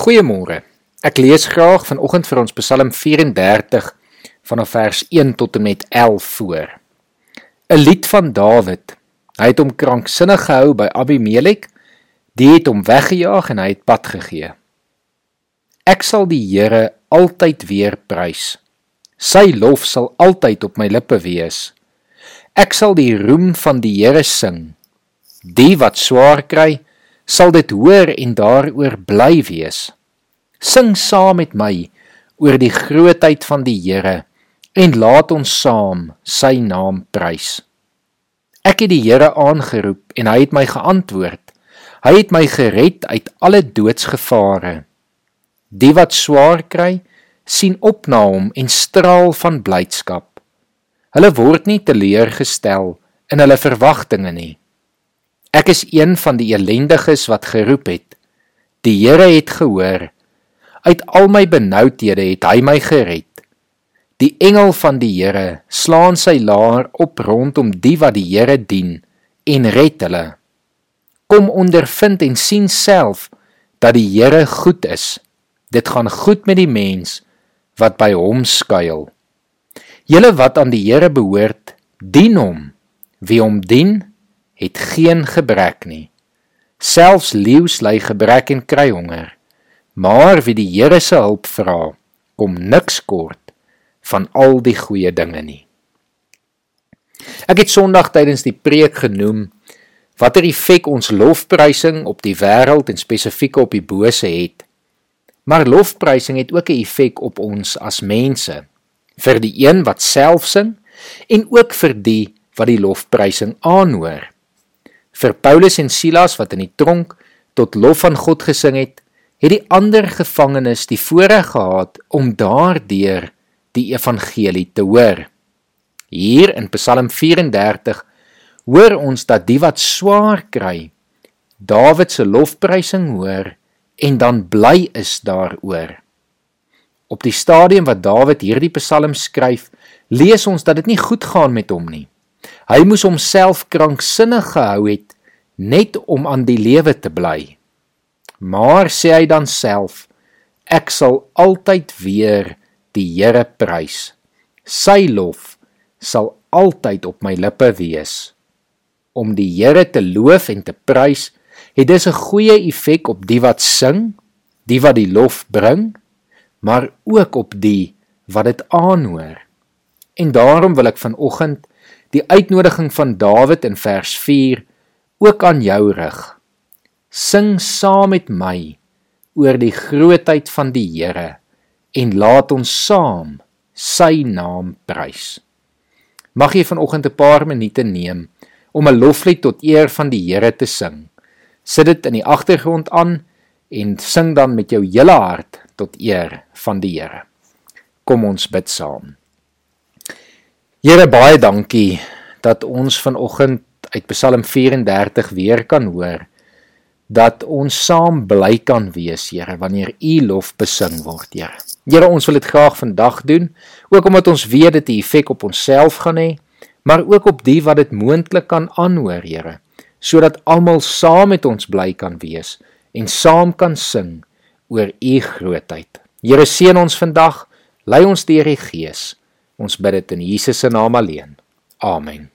Goeiemôre. Ek lees graag vanoggend vir ons Psalm 34 vanaf vers 1 tot en met 11 voor. 'n Lied van Dawid. Hy het hom kranksinnig gehou by Abimelek, die het hom weggejaag en hy het pad gegee. Ek sal die Here altyd weer prys. Sy lof sal altyd op my lippe wees. Ek sal die roem van die Here sing. Die wat swaar kry, sal dit hoor en daaroor bly wees. Sing saam met my oor die grootheid van die Here en laat ons saam sy naam prys. Ek het die Here aangeroep en hy het my geantwoord. Hy het my gered uit alle doodsgevare. Die wat swaar kry, sien op na hom en straal van blydskap. Hulle word nie teleurgestel in hulle verwagtinge nie. Ek is een van die ellendiges wat geroep het. Die Here het gehoor. Uit al my benoudhede het hy my gered. Die engel van die Here slaan sy laar op rondom die wat die Here dien en red hulle. Kom ondervind en sien self dat die Here goed is. Dit gaan goed met die mens wat by hom skuil. Julle wat aan die Here behoort, dien hom. Wie hom dien, het geen gebrek nie. Selfs leeu's ly gebrek en kry honger. Maar wie die Here se hulp vra, kom niks kort van al die goeie dinge nie. Ek het Sondag tydens die preek genoem watter effek ons lofprysing op die wêreld en spesifiek op die bose het. Maar lofprysing het ook 'n effek op ons as mense. Vir die een wat self sing en ook vir die wat die lofprysing aanhoor vir Paulus en Silas wat in die tronk tot lof van God gesing het, het die ander gevangenes die voorreg gehad om daardeur die evangelie te hoor. Hier in Psalm 34 hoor ons dat die wat swaar kry, Dawid se lofprysing hoor en dan bly is daaroor. Op die stadium wat Dawid hierdie Psalm skryf, lees ons dat dit nie goed gaan met hom nie. Hy moes homself kranksinnig gehou het net om aan die lewe te bly. Maar sê hy dan self, ek sal altyd weer die Here prys. Sy lof sal altyd op my lippe wees. Om die Here te loof en te prys, het dit 'n goeie effek op die wat sing, die wat die lof bring, maar ook op die wat dit aanhoor. En daarom wil ek vanoggend die uitnodiging van Dawid in vers 4 ook aan jou rig. Sing saam met my oor die grootheid van die Here en laat ons saam sy naam prys. Mag jy vanoggend 'n paar minute neem om 'n loflied tot eer van die Here te sing. Sit dit in die agtergrond aan en sing dan met jou hele hart tot eer van die Here. Kom ons bid saam. Here baie dankie dat ons vanoggend uit Psalm 34 weer kan hoor dat ons saam bly kan wees, Here, wanneer U lof besing word, Here. Here, ons wil dit graag vandag doen, ook omdat ons weet dit 'n effek op onsself gaan hê, maar ook op die wat dit moontlik kan aanhoor, Here, sodat almal saam met ons bly kan wees en saam kan sing oor U grootheid. Here, seën ons vandag, lei ons deur die Gees. Ons bid dit in Jesus se naam alleen. Amen.